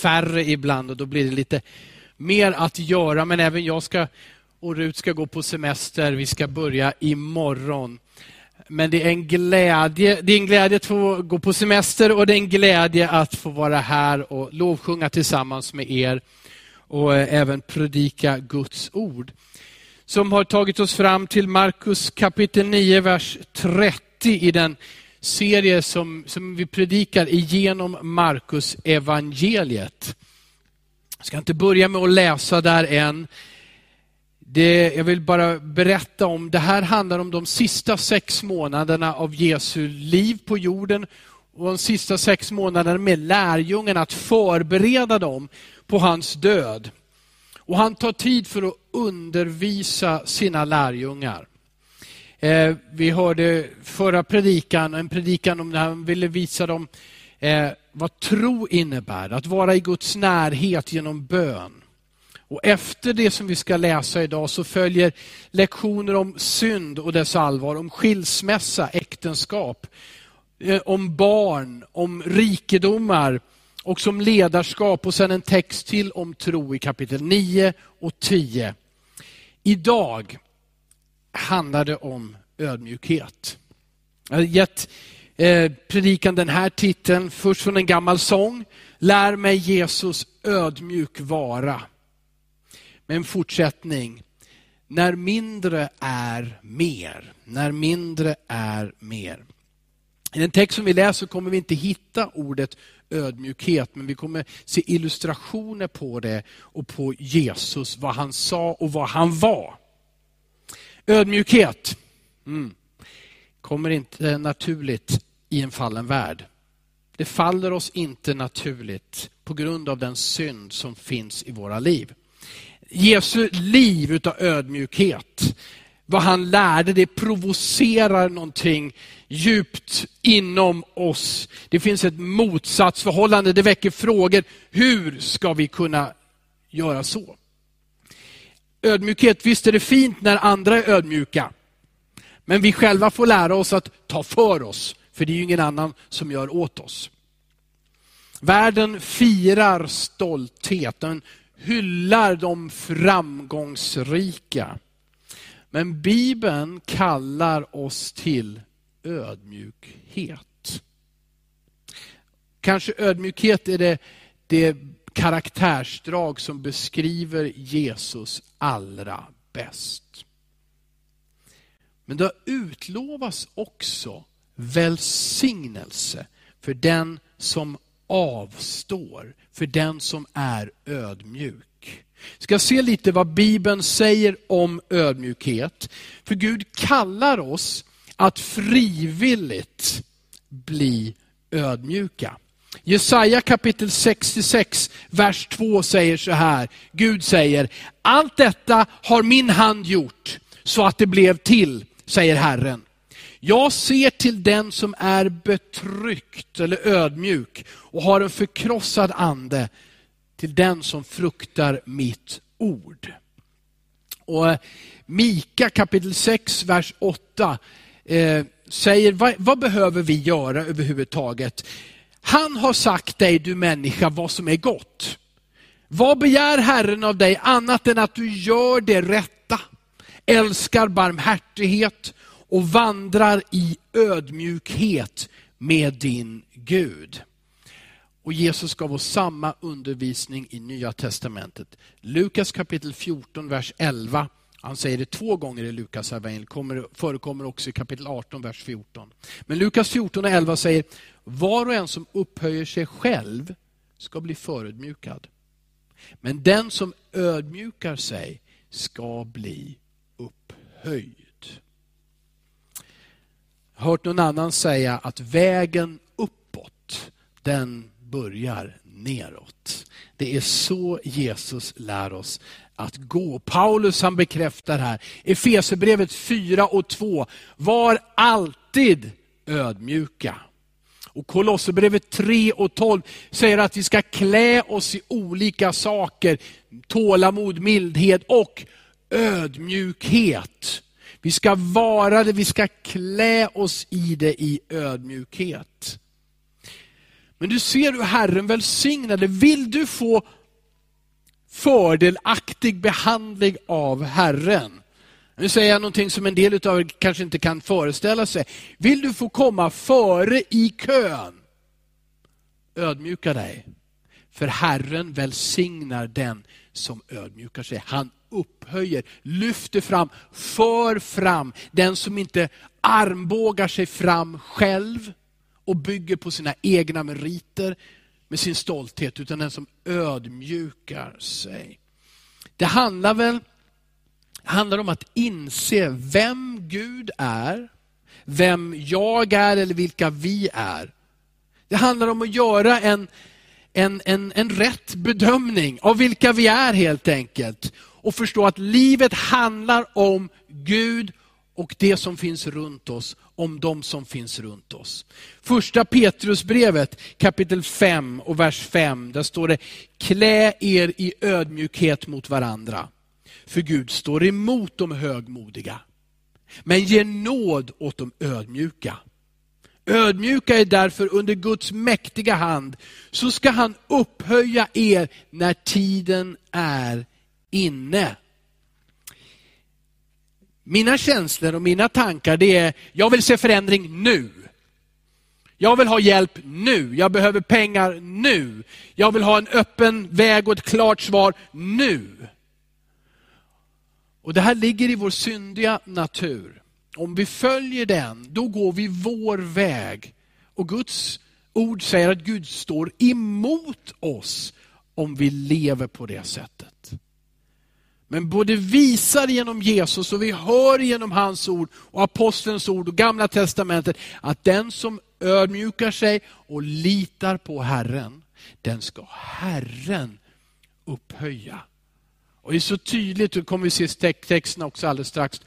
färre ibland och då blir det lite mer att göra. Men även jag ska och Rut ska gå på semester. Vi ska börja imorgon. Men det är en glädje, det är en glädje att få gå på semester och det är en glädje att få vara här och lovsjunga tillsammans med er och eh, även predika Guds ord. Som har tagit oss fram till Markus kapitel 9, vers 30 i den serie som, som vi predikar igenom Markus evangeliet. Jag ska inte börja med att läsa där än. Det, jag vill bara berätta om, det här handlar om de sista sex månaderna av Jesu liv på jorden och de sista sex månaderna med lärjungarna, att förbereda dem på hans död. Och han tar tid för att undervisa sina lärjungar. Eh, vi hörde förra predikan, en predikan om när han ville visa dem eh, vad tro innebär, att vara i Guds närhet genom bön. Och efter det som vi ska läsa idag så följer lektioner om synd och dess allvar, om skilsmässa, äktenskap, eh, om barn, om rikedomar och som ledarskap och sen en text till om tro i kapitel 9 och 10. Idag handlar det om ödmjukhet. Jag har gett eh, predikan den här titeln, först från en gammal sång, Lär mig Jesus ödmjuk vara. Med en fortsättning, när mindre är mer. När mindre är mer. I den text som vi läser kommer vi inte hitta ordet ödmjukhet, men vi kommer se illustrationer på det och på Jesus, vad han sa och vad han var. Ödmjukhet mm. kommer inte naturligt i en fallen värld. Det faller oss inte naturligt på grund av den synd som finns i våra liv. Jesu liv utav ödmjukhet, vad han lärde, det provocerar någonting djupt inom oss. Det finns ett motsatsförhållande, det väcker frågor. Hur ska vi kunna göra så? Ödmjukhet, visst är det fint när andra är ödmjuka. Men vi själva får lära oss att ta för oss, för det är ju ingen annan som gör åt oss. Världen firar stolthet, den hyllar de framgångsrika. Men Bibeln kallar oss till ödmjukhet. Kanske ödmjukhet är det, det karaktärsdrag som beskriver Jesus allra bäst. Men det utlovas också välsignelse för den som avstår, för den som är ödmjuk. Vi ska se lite vad Bibeln säger om ödmjukhet. För Gud kallar oss att frivilligt bli ödmjuka. Jesaja kapitel 66, vers 2 säger så här. Gud säger, allt detta har min hand gjort så att det blev till, säger Herren. Jag ser till den som är betryckt eller ödmjuk och har en förkrossad ande, till den som fruktar mitt ord. Och eh, Mika kapitel 6, vers 8 eh, säger, vad, vad behöver vi göra överhuvudtaget? Han har sagt dig, du människa, vad som är gott. Vad begär Herren av dig annat än att du gör det rätta, älskar barmhärtighet och vandrar i ödmjukhet med din Gud. Och Jesus gav oss samma undervisning i Nya Testamentet. Lukas kapitel 14, vers 11. Han säger det två gånger i Lukas evangeliet, förekommer också i kapitel 18, vers 14. Men Lukas 14 och 11 säger, var och en som upphöjer sig själv ska bli förödmjukad. Men den som ödmjukar sig ska bli upphöjd. Jag har hört någon annan säga att vägen uppåt, den börjar neråt. Det är så Jesus lär oss att gå. Paulus han bekräftar här, Efesierbrevet 4 och 2, var alltid ödmjuka. Och Kolosserbrevet 3 och 12 säger att vi ska klä oss i olika saker. Tålamod, mildhet och ödmjukhet. Vi ska vara det, vi ska klä oss i det i ödmjukhet. Men du ser hur Herren välsignade. Vill du få fördelaktig behandling av Herren? Nu säger jag någonting som en del av er kanske inte kan föreställa sig. Vill du få komma före i kön? Ödmjuka dig. För Herren välsignar den som ödmjukar sig. Han upphöjer, lyfter fram, för fram den som inte armbågar sig fram själv och bygger på sina egna meriter med sin stolthet, utan den som ödmjukar sig. Det handlar väl handlar om att inse vem Gud är, vem jag är eller vilka vi är. Det handlar om att göra en, en, en, en rätt bedömning av vilka vi är helt enkelt. Och förstå att livet handlar om Gud och det som finns runt oss, om de som finns runt oss. Första Petrusbrevet kapitel 5 och vers 5, där står det, klä er i ödmjukhet mot varandra. För Gud står emot de högmodiga, men ger nåd åt de ödmjuka. Ödmjuka är därför under Guds mäktiga hand, så ska han upphöja er när tiden är inne. Mina känslor och mina tankar det är, jag vill se förändring nu. Jag vill ha hjälp nu. Jag behöver pengar nu. Jag vill ha en öppen väg och ett klart svar nu. Och Det här ligger i vår syndiga natur. Om vi följer den, då går vi vår väg. Och Guds ord säger att Gud står emot oss om vi lever på det sättet. Men både visar genom Jesus och vi hör genom hans ord och apostelns ord och gamla testamentet att den som ödmjukar sig och litar på Herren, den ska Herren upphöja. Och Det är så tydligt, det kommer vi se i texten också alldeles strax.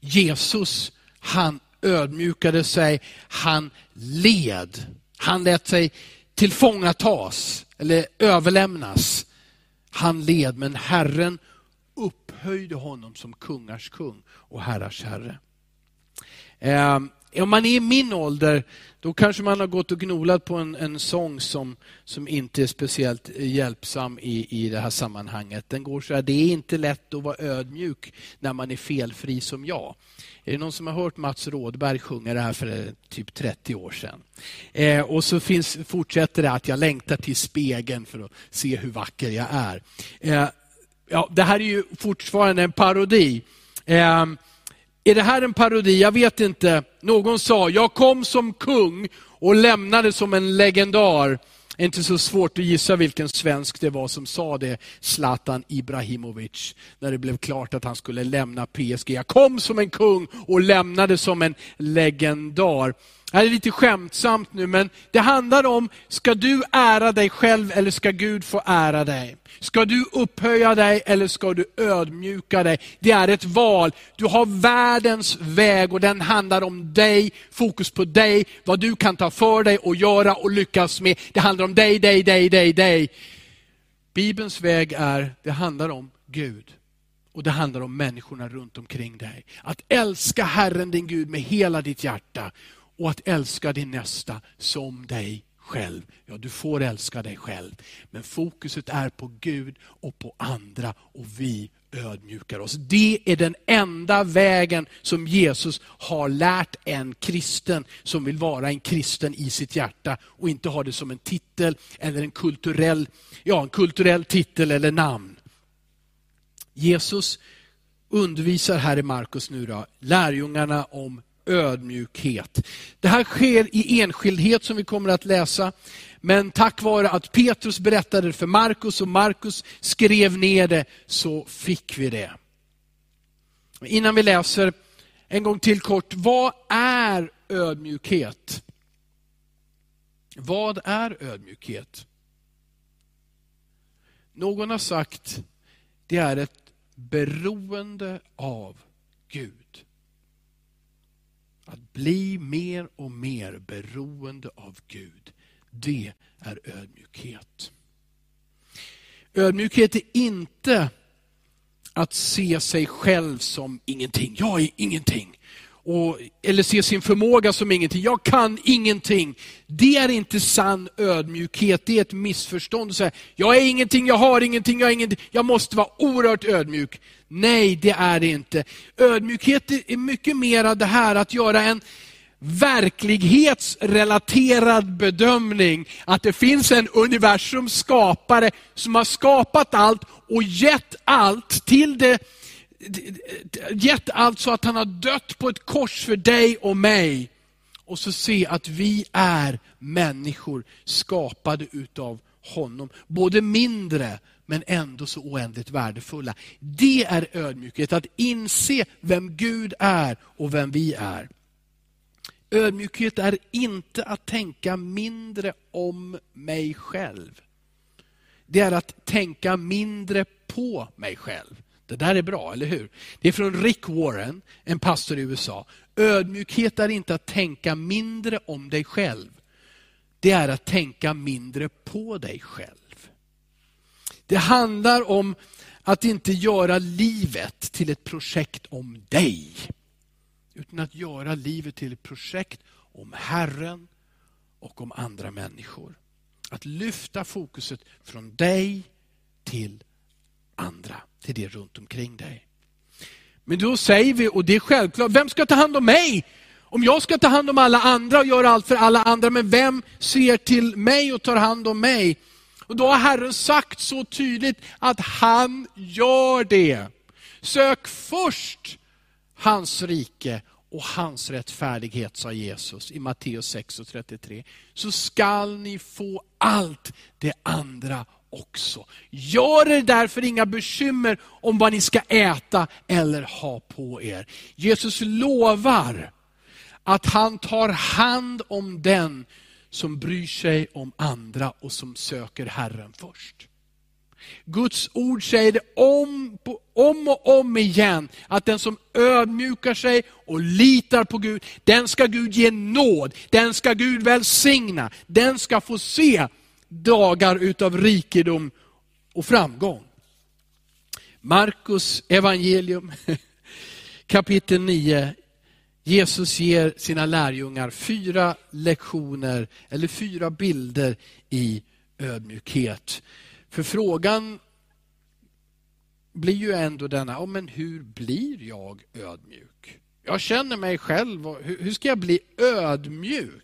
Jesus, han ödmjukade sig, han led. Han lät sig tillfångatas eller överlämnas. Han led, men Herren upphöjde honom som kungars kung och herrars herre. Ehm, om man är i min ålder, då kanske man har gått och gnolat på en, en sång som, som inte är speciellt eh, hjälpsam i, i det här sammanhanget. Den går så här, det är inte lätt att vara ödmjuk när man är felfri som jag. Är det någon som har hört Mats Rådberg sjunga det här för eh, typ 30 år sedan? Eh, och så finns, fortsätter det att jag längtar till spegeln för att se hur vacker jag är. Eh, ja, det här är ju fortfarande en parodi. Eh, är det här en parodi? Jag vet inte. Någon sa, jag kom som kung och lämnade som en legendar. Det är Inte så svårt att gissa vilken svensk det var som sa det, Zlatan Ibrahimovic, när det blev klart att han skulle lämna PSG. Jag kom som en kung och lämnade som en legendar. Det här är lite skämtsamt nu, men det handlar om, ska du ära dig själv eller ska Gud få ära dig? Ska du upphöja dig eller ska du ödmjuka dig? Det är ett val. Du har världens väg och den handlar om dig, fokus på dig, vad du kan ta för dig och göra och lyckas med. Det handlar om dig, dig, dig, dig, dig. Bibelns väg är, det handlar om Gud. Och det handlar om människorna runt omkring dig. Att älska Herren din Gud med hela ditt hjärta och att älska din nästa som dig själv. Ja, du får älska dig själv. Men fokuset är på Gud och på andra och vi ödmjukar oss. Det är den enda vägen som Jesus har lärt en kristen som vill vara en kristen i sitt hjärta och inte ha det som en titel eller en kulturell, ja, en kulturell titel eller namn. Jesus undervisar här i Markus nu då, lärjungarna om ödmjukhet. Det här sker i enskildhet som vi kommer att läsa. Men tack vare att Petrus berättade det för Markus och Markus skrev ner det så fick vi det. Innan vi läser en gång till kort, vad är ödmjukhet? Vad är ödmjukhet? Någon har sagt, det är ett beroende av Gud. Att bli mer och mer beroende av Gud, det är ödmjukhet. Ödmjukhet är inte att se sig själv som ingenting. Jag är ingenting och, eller se sin förmåga som ingenting. Jag kan ingenting. Det är inte sann ödmjukhet, det är ett missförstånd. Att säga, jag är ingenting, jag har ingenting, jag har ingenting. Jag måste vara oerhört ödmjuk. Nej, det är det inte. Ödmjukhet är mycket mer det här att göra en verklighetsrelaterad bedömning. Att det finns en universums skapare som har skapat allt och gett allt till det gett allt så att han har dött på ett kors för dig och mig. Och så se att vi är människor skapade utav honom. Både mindre men ändå så oändligt värdefulla. Det är ödmjukhet, att inse vem Gud är och vem vi är. Ödmjukhet är inte att tänka mindre om mig själv. Det är att tänka mindre på mig själv. Det där är bra, eller hur? Det är från Rick Warren, en pastor i USA. Ödmjukhet är inte att tänka mindre om dig själv. Det är att tänka mindre på dig själv. Det handlar om att inte göra livet till ett projekt om dig. Utan att göra livet till ett projekt om Herren och om andra människor. Att lyfta fokuset från dig till andra, till det runt omkring dig. Men då säger vi, och det är självklart, vem ska ta hand om mig? Om jag ska ta hand om alla andra och göra allt för alla andra, men vem ser till mig och tar hand om mig? Och Då har Herren sagt så tydligt att han gör det. Sök först hans rike och hans rättfärdighet, sa Jesus i Matteus 6 och 33. Så skall ni få allt det andra också. Gör er därför inga bekymmer om vad ni ska äta eller ha på er. Jesus lovar att han tar hand om den som bryr sig om andra och som söker Herren först. Guds ord säger det om, om och om igen, att den som ödmjukar sig och litar på Gud, den ska Gud ge nåd, den ska Gud välsigna, den ska få se dagar utav rikedom och framgång. Markus evangelium kapitel 9. Jesus ger sina lärjungar fyra lektioner, eller fyra bilder i ödmjukhet. För frågan blir ju ändå denna, oh, men hur blir jag ödmjuk? Jag känner mig själv, hur ska jag bli ödmjuk?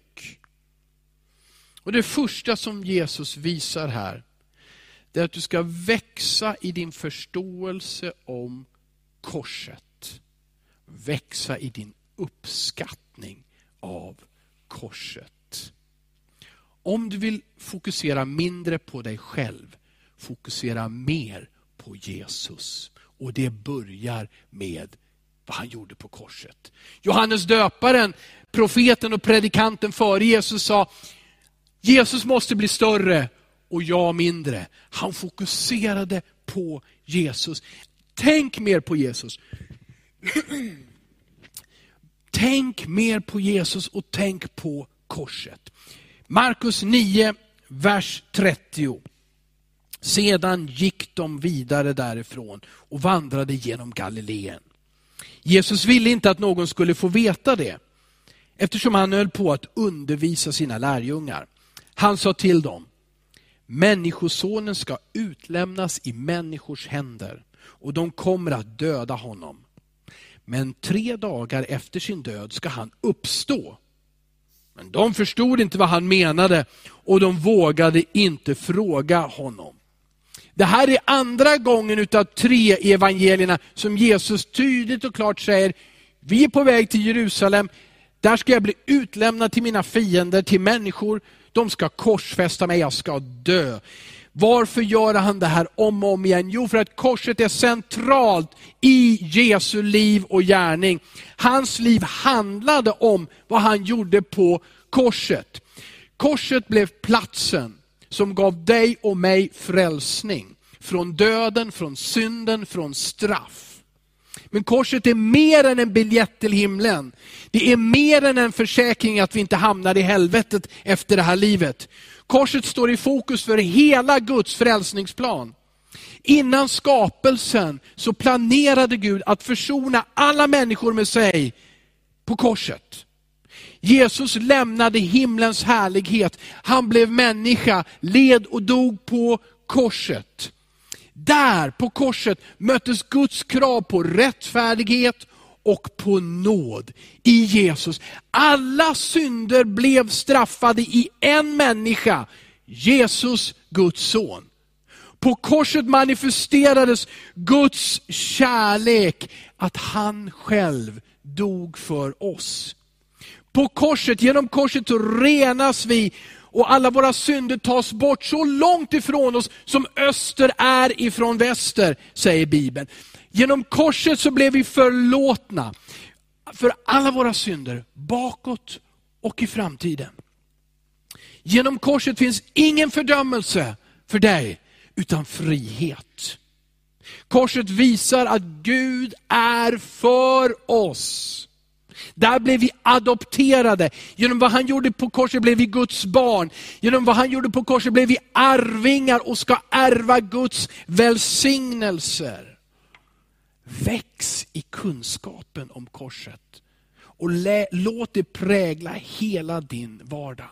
Och Det första som Jesus visar här, det är att du ska växa i din förståelse om korset. Växa i din uppskattning av korset. Om du vill fokusera mindre på dig själv, fokusera mer på Jesus. Och det börjar med vad han gjorde på korset. Johannes döparen, profeten och predikanten före Jesus sa, Jesus måste bli större och jag mindre. Han fokuserade på Jesus. Tänk mer på Jesus. tänk mer på Jesus och tänk på korset. Markus 9, vers 30. Sedan gick de vidare därifrån och vandrade genom Galileen. Jesus ville inte att någon skulle få veta det, eftersom han höll på att undervisa sina lärjungar. Han sa till dem, Människosonen ska utlämnas i människors händer och de kommer att döda honom. Men tre dagar efter sin död ska han uppstå. Men de förstod inte vad han menade och de vågade inte fråga honom. Det här är andra gången utav tre evangelierna som Jesus tydligt och klart säger, vi är på väg till Jerusalem, där ska jag bli utlämnad till mina fiender, till människor de ska korsfästa mig, jag ska dö. Varför gör han det här om och om igen? Jo, för att korset är centralt i Jesu liv och gärning. Hans liv handlade om vad han gjorde på korset. Korset blev platsen som gav dig och mig frälsning. Från döden, från synden, från straff. Men korset är mer än en biljett till himlen. Det är mer än en försäkring att vi inte hamnar i helvetet efter det här livet. Korset står i fokus för hela Guds frälsningsplan. Innan skapelsen så planerade Gud att försona alla människor med sig på korset. Jesus lämnade himlens härlighet. Han blev människa, led och dog på korset. Där på korset möttes Guds krav på rättfärdighet och på nåd i Jesus. Alla synder blev straffade i en människa, Jesus, Guds son. På korset manifesterades Guds kärlek, att han själv dog för oss. På korset, genom korset renas vi och alla våra synder tas bort så långt ifrån oss som öster är ifrån väster, säger Bibeln. Genom korset så blev vi förlåtna för alla våra synder, bakåt och i framtiden. Genom korset finns ingen fördömelse för dig, utan frihet. Korset visar att Gud är för oss. Där blev vi adopterade. Genom vad han gjorde på korset blev vi Guds barn. Genom vad han gjorde på korset blev vi arvingar och ska ärva Guds välsignelser. Väx i kunskapen om korset och låt det prägla hela din vardag.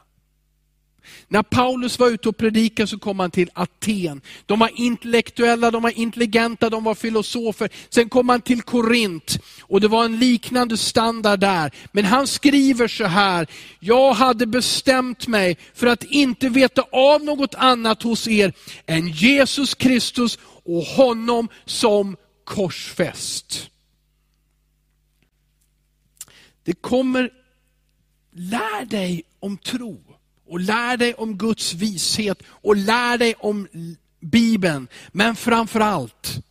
När Paulus var ute och predikade så kom han till Aten. De var intellektuella, de var intelligenta, de var filosofer. Sen kom han till Korint och det var en liknande standard där. Men han skriver så här, jag hade bestämt mig för att inte veta av något annat hos er än Jesus Kristus och honom som korsfäst. Det kommer, lär dig om tro och lär dig om Guds vishet och lär dig om Bibeln. Men framförallt,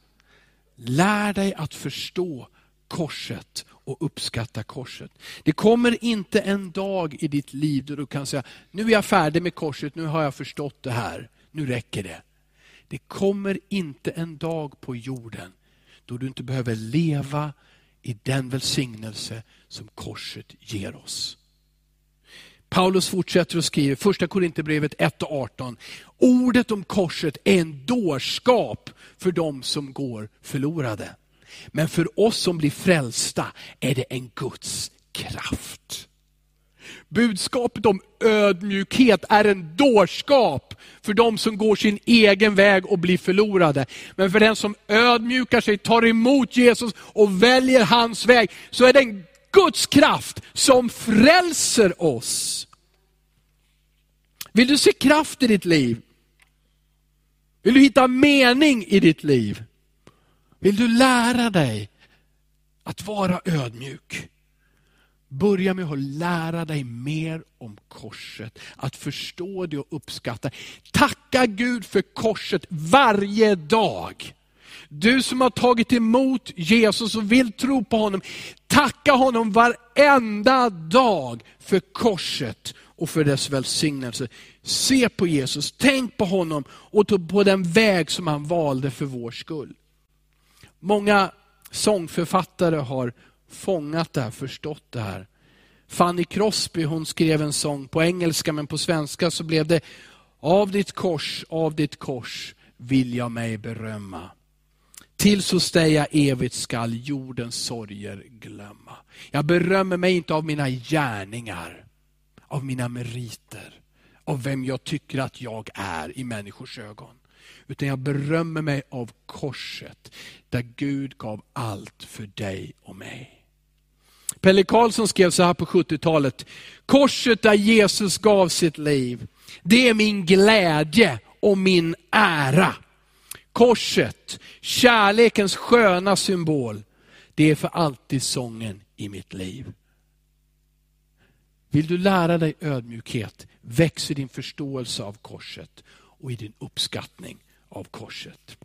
lär dig att förstå korset och uppskatta korset. Det kommer inte en dag i ditt liv då du kan säga, nu är jag färdig med korset, nu har jag förstått det här, nu räcker det. Det kommer inte en dag på jorden då du inte behöver leva i den välsignelse som korset ger oss. Paulus fortsätter och skriver, första Korinthierbrevet 1 och 18. Ordet om korset är en dårskap för dem som går förlorade. Men för oss som blir frälsta är det en Guds kraft. Budskapet om ödmjukhet är en dårskap för de som går sin egen väg och blir förlorade. Men för den som ödmjukar sig, tar emot Jesus och väljer hans väg, så är det en Guds kraft som frälser oss. Vill du se kraft i ditt liv? Vill du hitta mening i ditt liv? Vill du lära dig att vara ödmjuk? Börja med att lära dig mer om korset, att förstå det och uppskatta. Tacka Gud för korset varje dag. Du som har tagit emot Jesus och vill tro på honom, tacka honom varenda dag för korset och för dess välsignelse. Se på Jesus, tänk på honom och på den väg som han valde för vår skull. Många sångförfattare har fångat det här, förstått det här. Fanny Crosby hon skrev en sång på engelska, men på svenska så blev det Av ditt kors, av ditt kors vill jag mig berömma. Tills hos dig jag evigt skall jordens sorger glömma. Jag berömmer mig inte av mina gärningar, av mina meriter, av vem jag tycker att jag är i människors ögon. Utan jag berömmer mig av korset, där Gud gav allt för dig och mig. Pelle Karlsson skrev så här på 70-talet. Korset där Jesus gav sitt liv, det är min glädje och min ära. Korset, kärlekens sköna symbol, det är för alltid sången i mitt liv. Vill du lära dig ödmjukhet, växer din förståelse av korset och i din uppskattning av korset.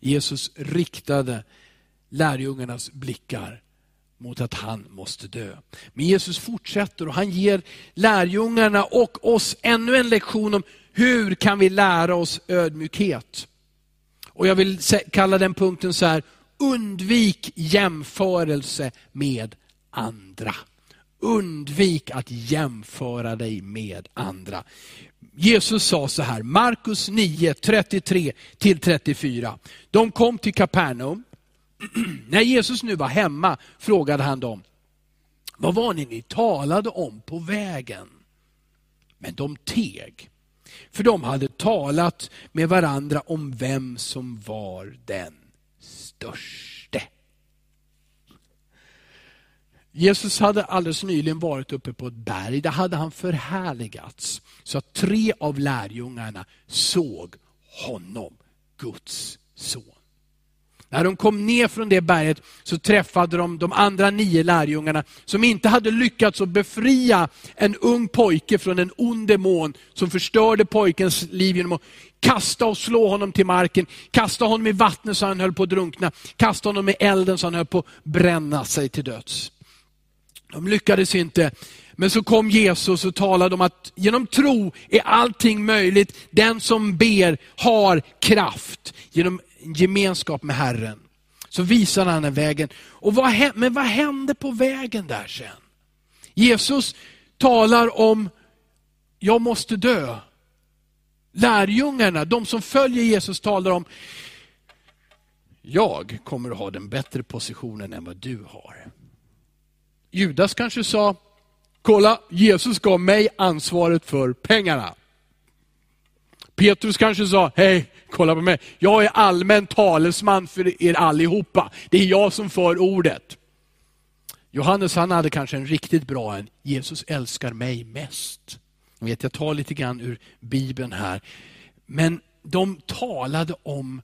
Jesus riktade lärjungarnas blickar mot att han måste dö. Men Jesus fortsätter och han ger lärjungarna och oss ännu en lektion om hur kan vi lära oss ödmjukhet. Och Jag vill kalla den punkten så här, undvik jämförelse med andra. Undvik att jämföra dig med andra. Jesus sa så här, Markus 9, 33 34. De kom till Kapernaum När Jesus nu var hemma frågade han dem, vad var det ni talade om på vägen? Men de teg. För de hade talat med varandra om vem som var den störste. Jesus hade alldeles nyligen varit uppe på ett berg. Där hade han förhärligats. Så att tre av lärjungarna såg honom, Guds son. När de kom ner från det berget så träffade de de andra nio lärjungarna som inte hade lyckats att befria en ung pojke från en ond demon som förstörde pojkens liv genom att kasta och slå honom till marken, kasta honom i vattnet så han höll på att drunkna, kasta honom i elden så han höll på att bränna sig till döds. De lyckades inte. Men så kom Jesus och talade om att genom tro är allting möjligt. Den som ber har kraft. Genom gemenskap med Herren. Så visar han den vägen. Och vad, men vad hände på vägen där sen? Jesus talar om, jag måste dö. Lärjungarna, de som följer Jesus talar om, jag kommer att ha den bättre positionen än vad du har. Judas kanske sa, kolla Jesus gav mig ansvaret för pengarna. Petrus kanske sa, hej, kolla på mig. Jag är allmän talesman för er allihopa. Det är jag som för ordet. Johannes han hade kanske en riktigt bra en, Jesus älskar mig mest. Jag, vet, jag tar lite grann ur Bibeln här. Men de talade om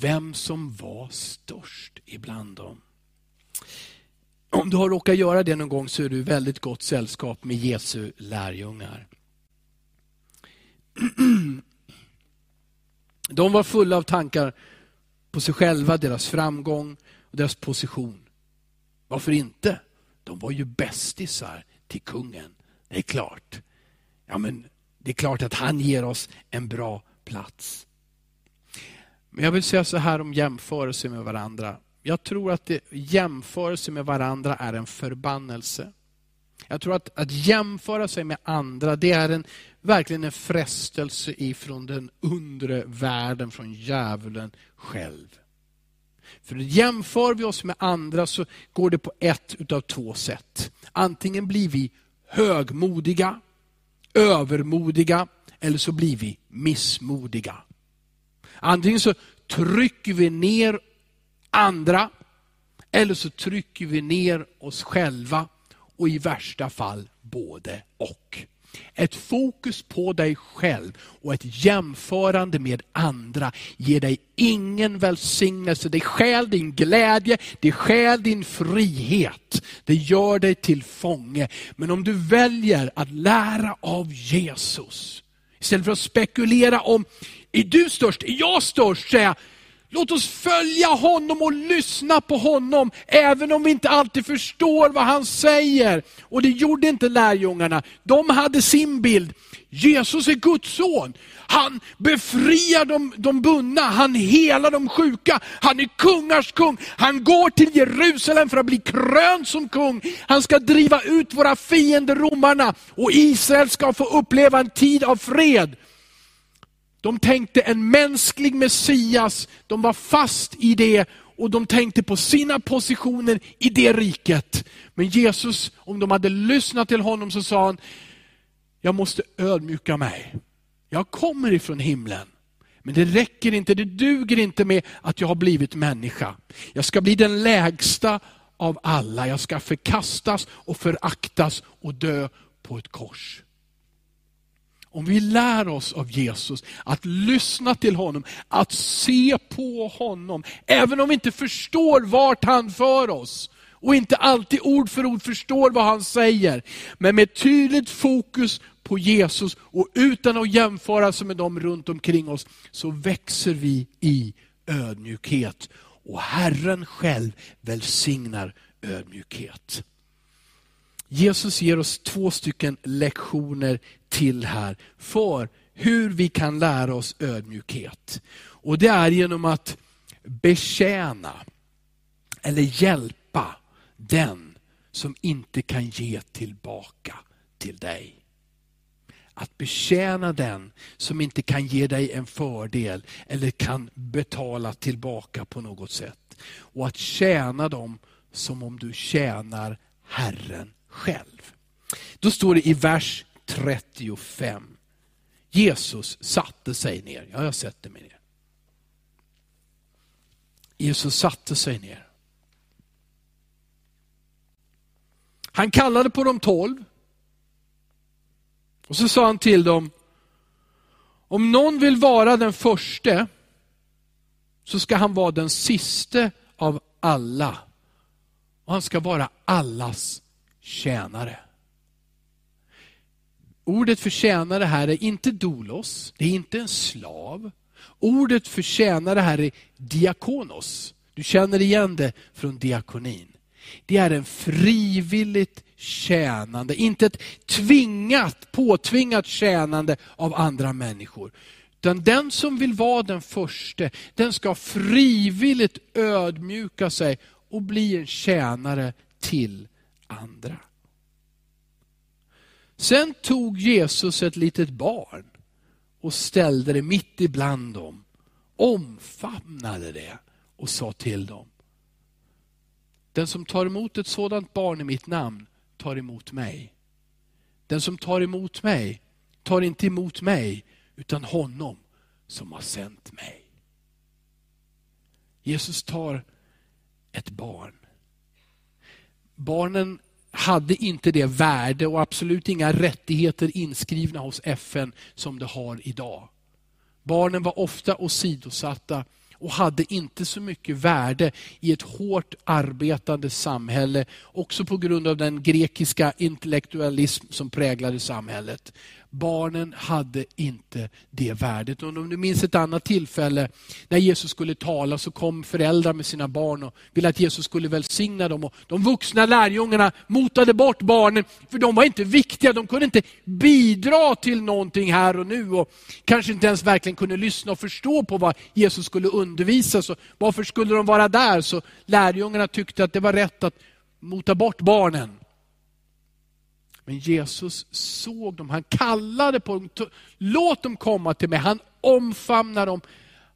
vem som var störst ibland dem. Om du har råkat göra det någon gång så är du väldigt gott sällskap med Jesu lärjungar. De var fulla av tankar på sig själva, deras framgång och deras position. Varför inte? De var ju bästisar till kungen. Det är klart. Ja, men det är klart att han ger oss en bra plats. Men jag vill säga så här om jämförelse med varandra. Jag tror att det, jämförelse med varandra är en förbannelse. Jag tror att, att jämföra sig med andra, det är en, verkligen en frestelse ifrån den undre världen, från djävulen själv. För jämför vi oss med andra så går det på ett utav två sätt. Antingen blir vi högmodiga, övermodiga, eller så blir vi missmodiga. Antingen så trycker vi ner andra, eller så trycker vi ner oss själva och i värsta fall både och. Ett fokus på dig själv och ett jämförande med andra ger dig ingen välsignelse. Det stjäl din glädje, det stjäl din frihet. Det gör dig till fånge. Men om du väljer att lära av Jesus, istället för att spekulera om, är du störst, är jag störst? Säga, Låt oss följa honom och lyssna på honom, även om vi inte alltid förstår vad han säger. Och det gjorde inte lärjungarna. De hade sin bild. Jesus är Guds son. Han befriar de, de bundna, han helar de sjuka, han är kungars kung. Han går till Jerusalem för att bli krönt som kung. Han ska driva ut våra fiender romarna och Israel ska få uppleva en tid av fred. De tänkte en mänsklig Messias, de var fast i det och de tänkte på sina positioner i det riket. Men Jesus, om de hade lyssnat till honom så sa han, jag måste ödmjuka mig. Jag kommer ifrån himlen. Men det räcker inte, det duger inte med att jag har blivit människa. Jag ska bli den lägsta av alla. Jag ska förkastas och föraktas och dö på ett kors. Om vi lär oss av Jesus att lyssna till honom, att se på honom, även om vi inte förstår vart han för oss och inte alltid ord för ord förstår vad han säger. Men med tydligt fokus på Jesus och utan att jämföra sig med dem runt omkring oss, så växer vi i ödmjukhet. Och Herren själv välsignar ödmjukhet. Jesus ger oss två stycken lektioner till här för hur vi kan lära oss ödmjukhet. Och det är genom att betjäna eller hjälpa den som inte kan ge tillbaka till dig. Att betjäna den som inte kan ge dig en fördel eller kan betala tillbaka på något sätt. och att tjäna dem som om du tjänar Herren själv. Då står det i vers 35. Jesus satte sig ner. Ja, jag sätter mig ner. Jesus satte sig ner. Han kallade på de tolv. Och så sa han till dem, om någon vill vara den förste så ska han vara den siste av alla. Och han ska vara allas tjänare. Ordet för tjänare här är inte dolos, det är inte en slav. Ordet för tjänare här är diakonos. Du känner igen det från diakonin. Det är en frivilligt tjänande, inte ett tvingat, påtvingat tjänande av andra människor. Utan den som vill vara den första, den ska frivilligt ödmjuka sig och bli en tjänare till andra. Sen tog Jesus ett litet barn och ställde det mitt ibland dem, omfamnade det och sa till dem. Den som tar emot ett sådant barn i mitt namn tar emot mig. Den som tar emot mig tar inte emot mig utan honom som har sänt mig. Jesus tar ett barn. Barnen hade inte det värde och absolut inga rättigheter inskrivna hos FN som det har idag. Barnen var ofta åsidosatta och hade inte så mycket värde i ett hårt arbetande samhälle, också på grund av den grekiska intellektualism som präglade samhället. Barnen hade inte det värdet. Och om du minns ett annat tillfälle när Jesus skulle tala så kom föräldrar med sina barn och ville att Jesus skulle välsigna dem. Och de vuxna lärjungarna motade bort barnen för de var inte viktiga. De kunde inte bidra till någonting här och nu och kanske inte ens verkligen kunde lyssna och förstå på vad Jesus skulle undervisa. Så varför skulle de vara där? Så lärjungarna tyckte att det var rätt att mota bort barnen. Men Jesus såg dem, han kallade på dem, låt dem komma till mig. Han omfamnade dem.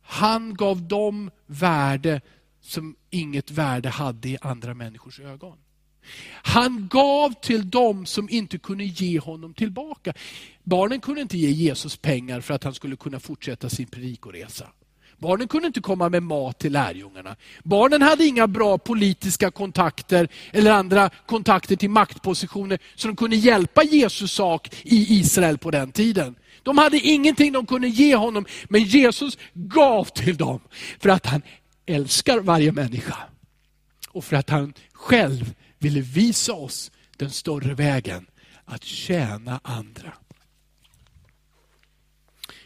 Han gav dem värde som inget värde hade i andra människors ögon. Han gav till dem som inte kunde ge honom tillbaka. Barnen kunde inte ge Jesus pengar för att han skulle kunna fortsätta sin predikoresa. Barnen kunde inte komma med mat till lärjungarna. Barnen hade inga bra politiska kontakter eller andra kontakter till maktpositioner så de kunde hjälpa Jesus sak i Israel på den tiden. De hade ingenting de kunde ge honom, men Jesus gav till dem för att han älskar varje människa. Och för att han själv ville visa oss den större vägen, att tjäna andra.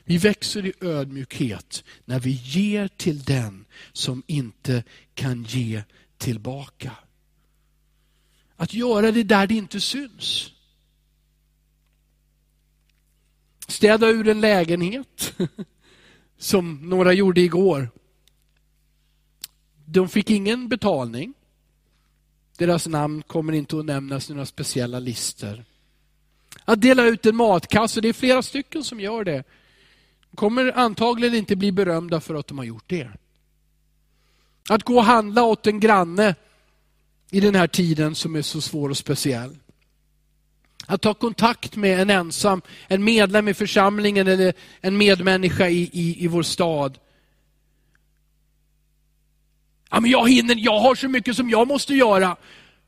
Vi växer i ödmjukhet när vi ger till den som inte kan ge tillbaka. Att göra det där det inte syns. Städa ur en lägenhet, som några gjorde igår. De fick ingen betalning. Deras namn kommer inte att nämnas i några speciella listor. Att dela ut en matkasse, det är flera stycken som gör det kommer antagligen inte bli berömda för att de har gjort det. Att gå och handla åt en granne i den här tiden som är så svår och speciell. Att ta kontakt med en ensam, en medlem i församlingen eller en medmänniska i, i, i vår stad. Ja, men jag hinner, jag har så mycket som jag måste göra.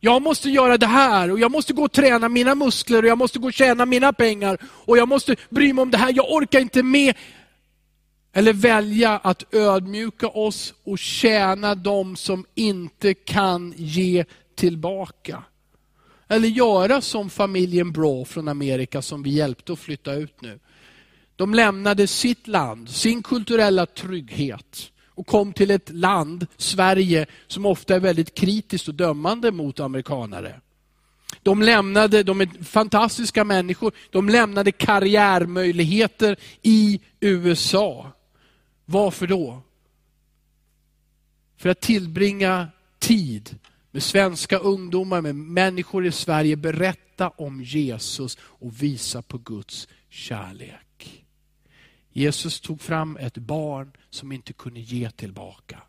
Jag måste göra det här och jag måste gå och träna mina muskler och jag måste gå och tjäna mina pengar och jag måste bry mig om det här. Jag orkar inte med. Eller välja att ödmjuka oss och tjäna dem som inte kan ge tillbaka. Eller göra som familjen Bra från Amerika som vi hjälpte att flytta ut nu. De lämnade sitt land, sin kulturella trygghet och kom till ett land, Sverige, som ofta är väldigt kritiskt och dömande mot amerikanare. De lämnade, de är fantastiska människor, de lämnade karriärmöjligheter i USA. Varför då? För att tillbringa tid med svenska ungdomar, med människor i Sverige, berätta om Jesus och visa på Guds kärlek. Jesus tog fram ett barn som inte kunde ge tillbaka.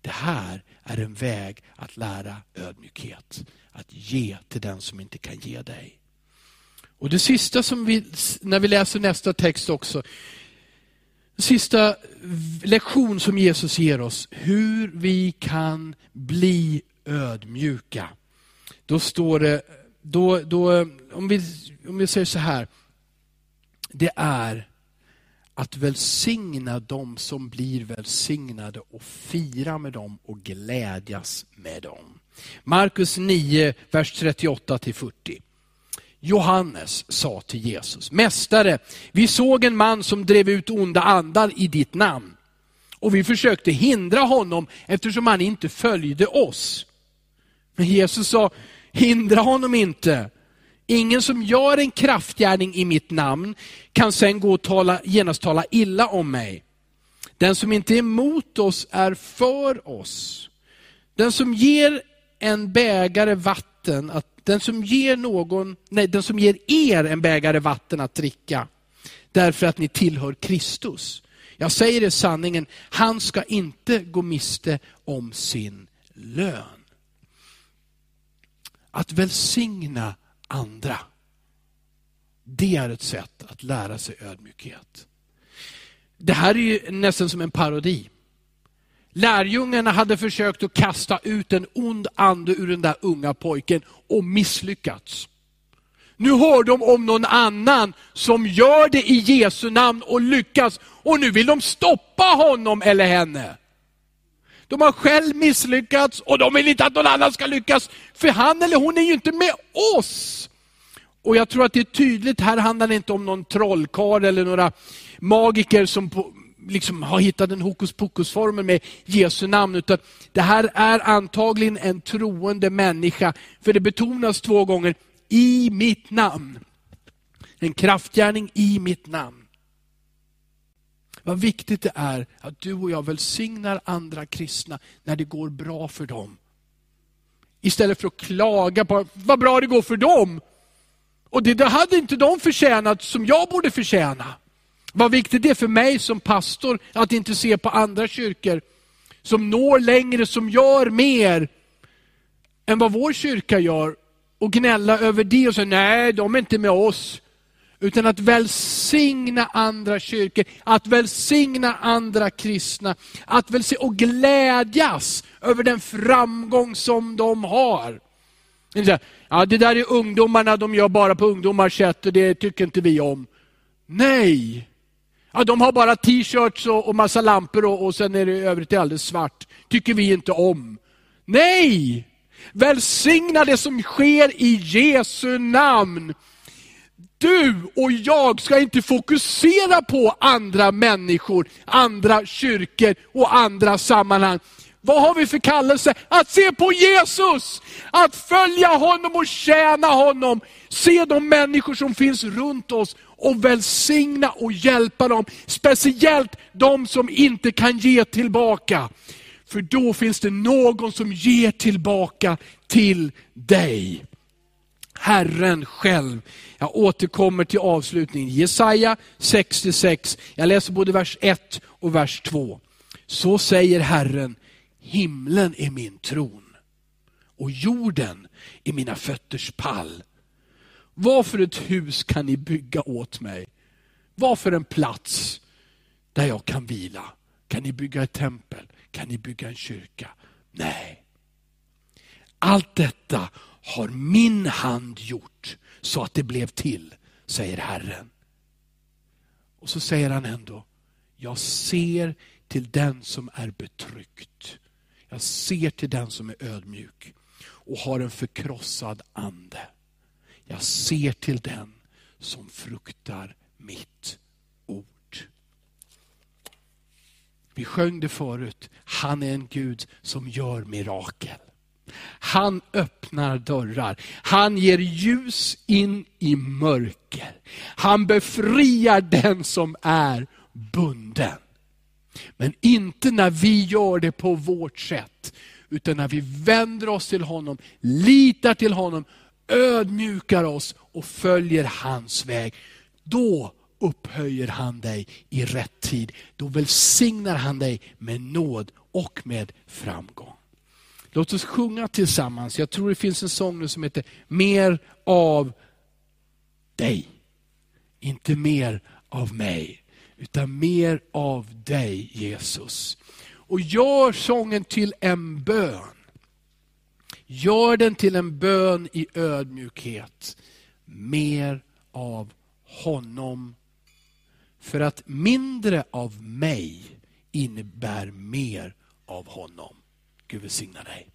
Det här är en väg att lära ödmjukhet. Att ge till den som inte kan ge dig. Och Det sista som vi, när vi läser nästa text också, sista lektion som Jesus ger oss, hur vi kan bli ödmjuka. Då står det, då, då, om, vi, om vi säger så här, det är att välsigna dem som blir välsignade och fira med dem och glädjas med dem. Markus 9, vers 38 40. Johannes sa till Jesus, Mästare, vi såg en man som drev ut onda andar i ditt namn. Och vi försökte hindra honom eftersom han inte följde oss. Men Jesus sa, hindra honom inte. Ingen som gör en kraftgärning i mitt namn kan sen gå och tala, genast tala illa om mig. Den som inte är emot oss är för oss. Den som ger en bägare vatten, att, den, som ger någon, nej, den som ger er en bägare vatten att dricka, därför att ni tillhör Kristus. Jag säger det sanningen, han ska inte gå miste om sin lön. Att välsigna andra. Det är ett sätt att lära sig ödmjukhet. Det här är ju nästan som en parodi. Lärjungarna hade försökt att kasta ut en ond ande ur den där unga pojken och misslyckats. Nu hör de om någon annan som gör det i Jesu namn och lyckas och nu vill de stoppa honom eller henne. De har själv misslyckats och de vill inte att någon annan ska lyckas, för han eller hon är ju inte med oss. Och jag tror att det är tydligt, här handlar det inte om någon trollkarl eller några magiker som på, liksom har hittat en hokus pokus-formel med Jesu namn, utan det här är antagligen en troende människa, för det betonas två gånger, i mitt namn. En kraftgärning i mitt namn. Vad viktigt det är att du och jag välsignar andra kristna när det går bra för dem. Istället för att klaga på vad bra det går för dem. Och det, det hade inte de förtjänat som jag borde förtjäna. Vad viktigt det är för mig som pastor att inte se på andra kyrkor som når längre, som gör mer än vad vår kyrka gör och gnälla över det och säga nej, de är inte med oss. Utan att välsigna andra kyrkor, att välsigna andra kristna, att välsigna och glädjas över den framgång som de har. Ja, det där är ungdomarna, de gör bara på ungdomars sätt och det tycker inte vi om. Nej! Ja, de har bara t-shirts och, och massa lampor och, och sen är det övrigt alldeles svart. tycker vi inte om. Nej! Välsigna det som sker i Jesu namn du och jag ska inte fokusera på andra människor, andra kyrkor och andra sammanhang. Vad har vi för kallelse? Att se på Jesus! Att följa honom och tjäna honom. Se de människor som finns runt oss och välsigna och hjälpa dem. Speciellt de som inte kan ge tillbaka. För då finns det någon som ger tillbaka till dig. Herren själv. Jag återkommer till avslutningen. Jesaja 66, jag läser både vers 1 och vers 2. Så säger Herren, himlen är min tron och jorden är mina fötters pall. Vad för ett hus kan ni bygga åt mig? Vad för en plats där jag kan vila? Kan ni bygga ett tempel? Kan ni bygga en kyrka? Nej. Allt detta har min hand gjort så att det blev till, säger Herren. Och så säger han ändå, jag ser till den som är betryckt. Jag ser till den som är ödmjuk och har en förkrossad ande. Jag ser till den som fruktar mitt ord. Vi sjöng det förut, han är en Gud som gör mirakel. Han öppnar dörrar. Han ger ljus in i mörker. Han befriar den som är bunden. Men inte när vi gör det på vårt sätt, utan när vi vänder oss till honom, litar till honom, ödmjukar oss och följer hans väg. Då upphöjer han dig i rätt tid. Då välsignar han dig med nåd och med framgång. Låt oss sjunga tillsammans. Jag tror det finns en sång nu som heter Mer av dig. Inte mer av mig, utan mer av dig Jesus. Och gör sången till en bön. Gör den till en bön i ödmjukhet. Mer av honom. För att mindre av mig innebär mer av honom. Gud välsigna dig.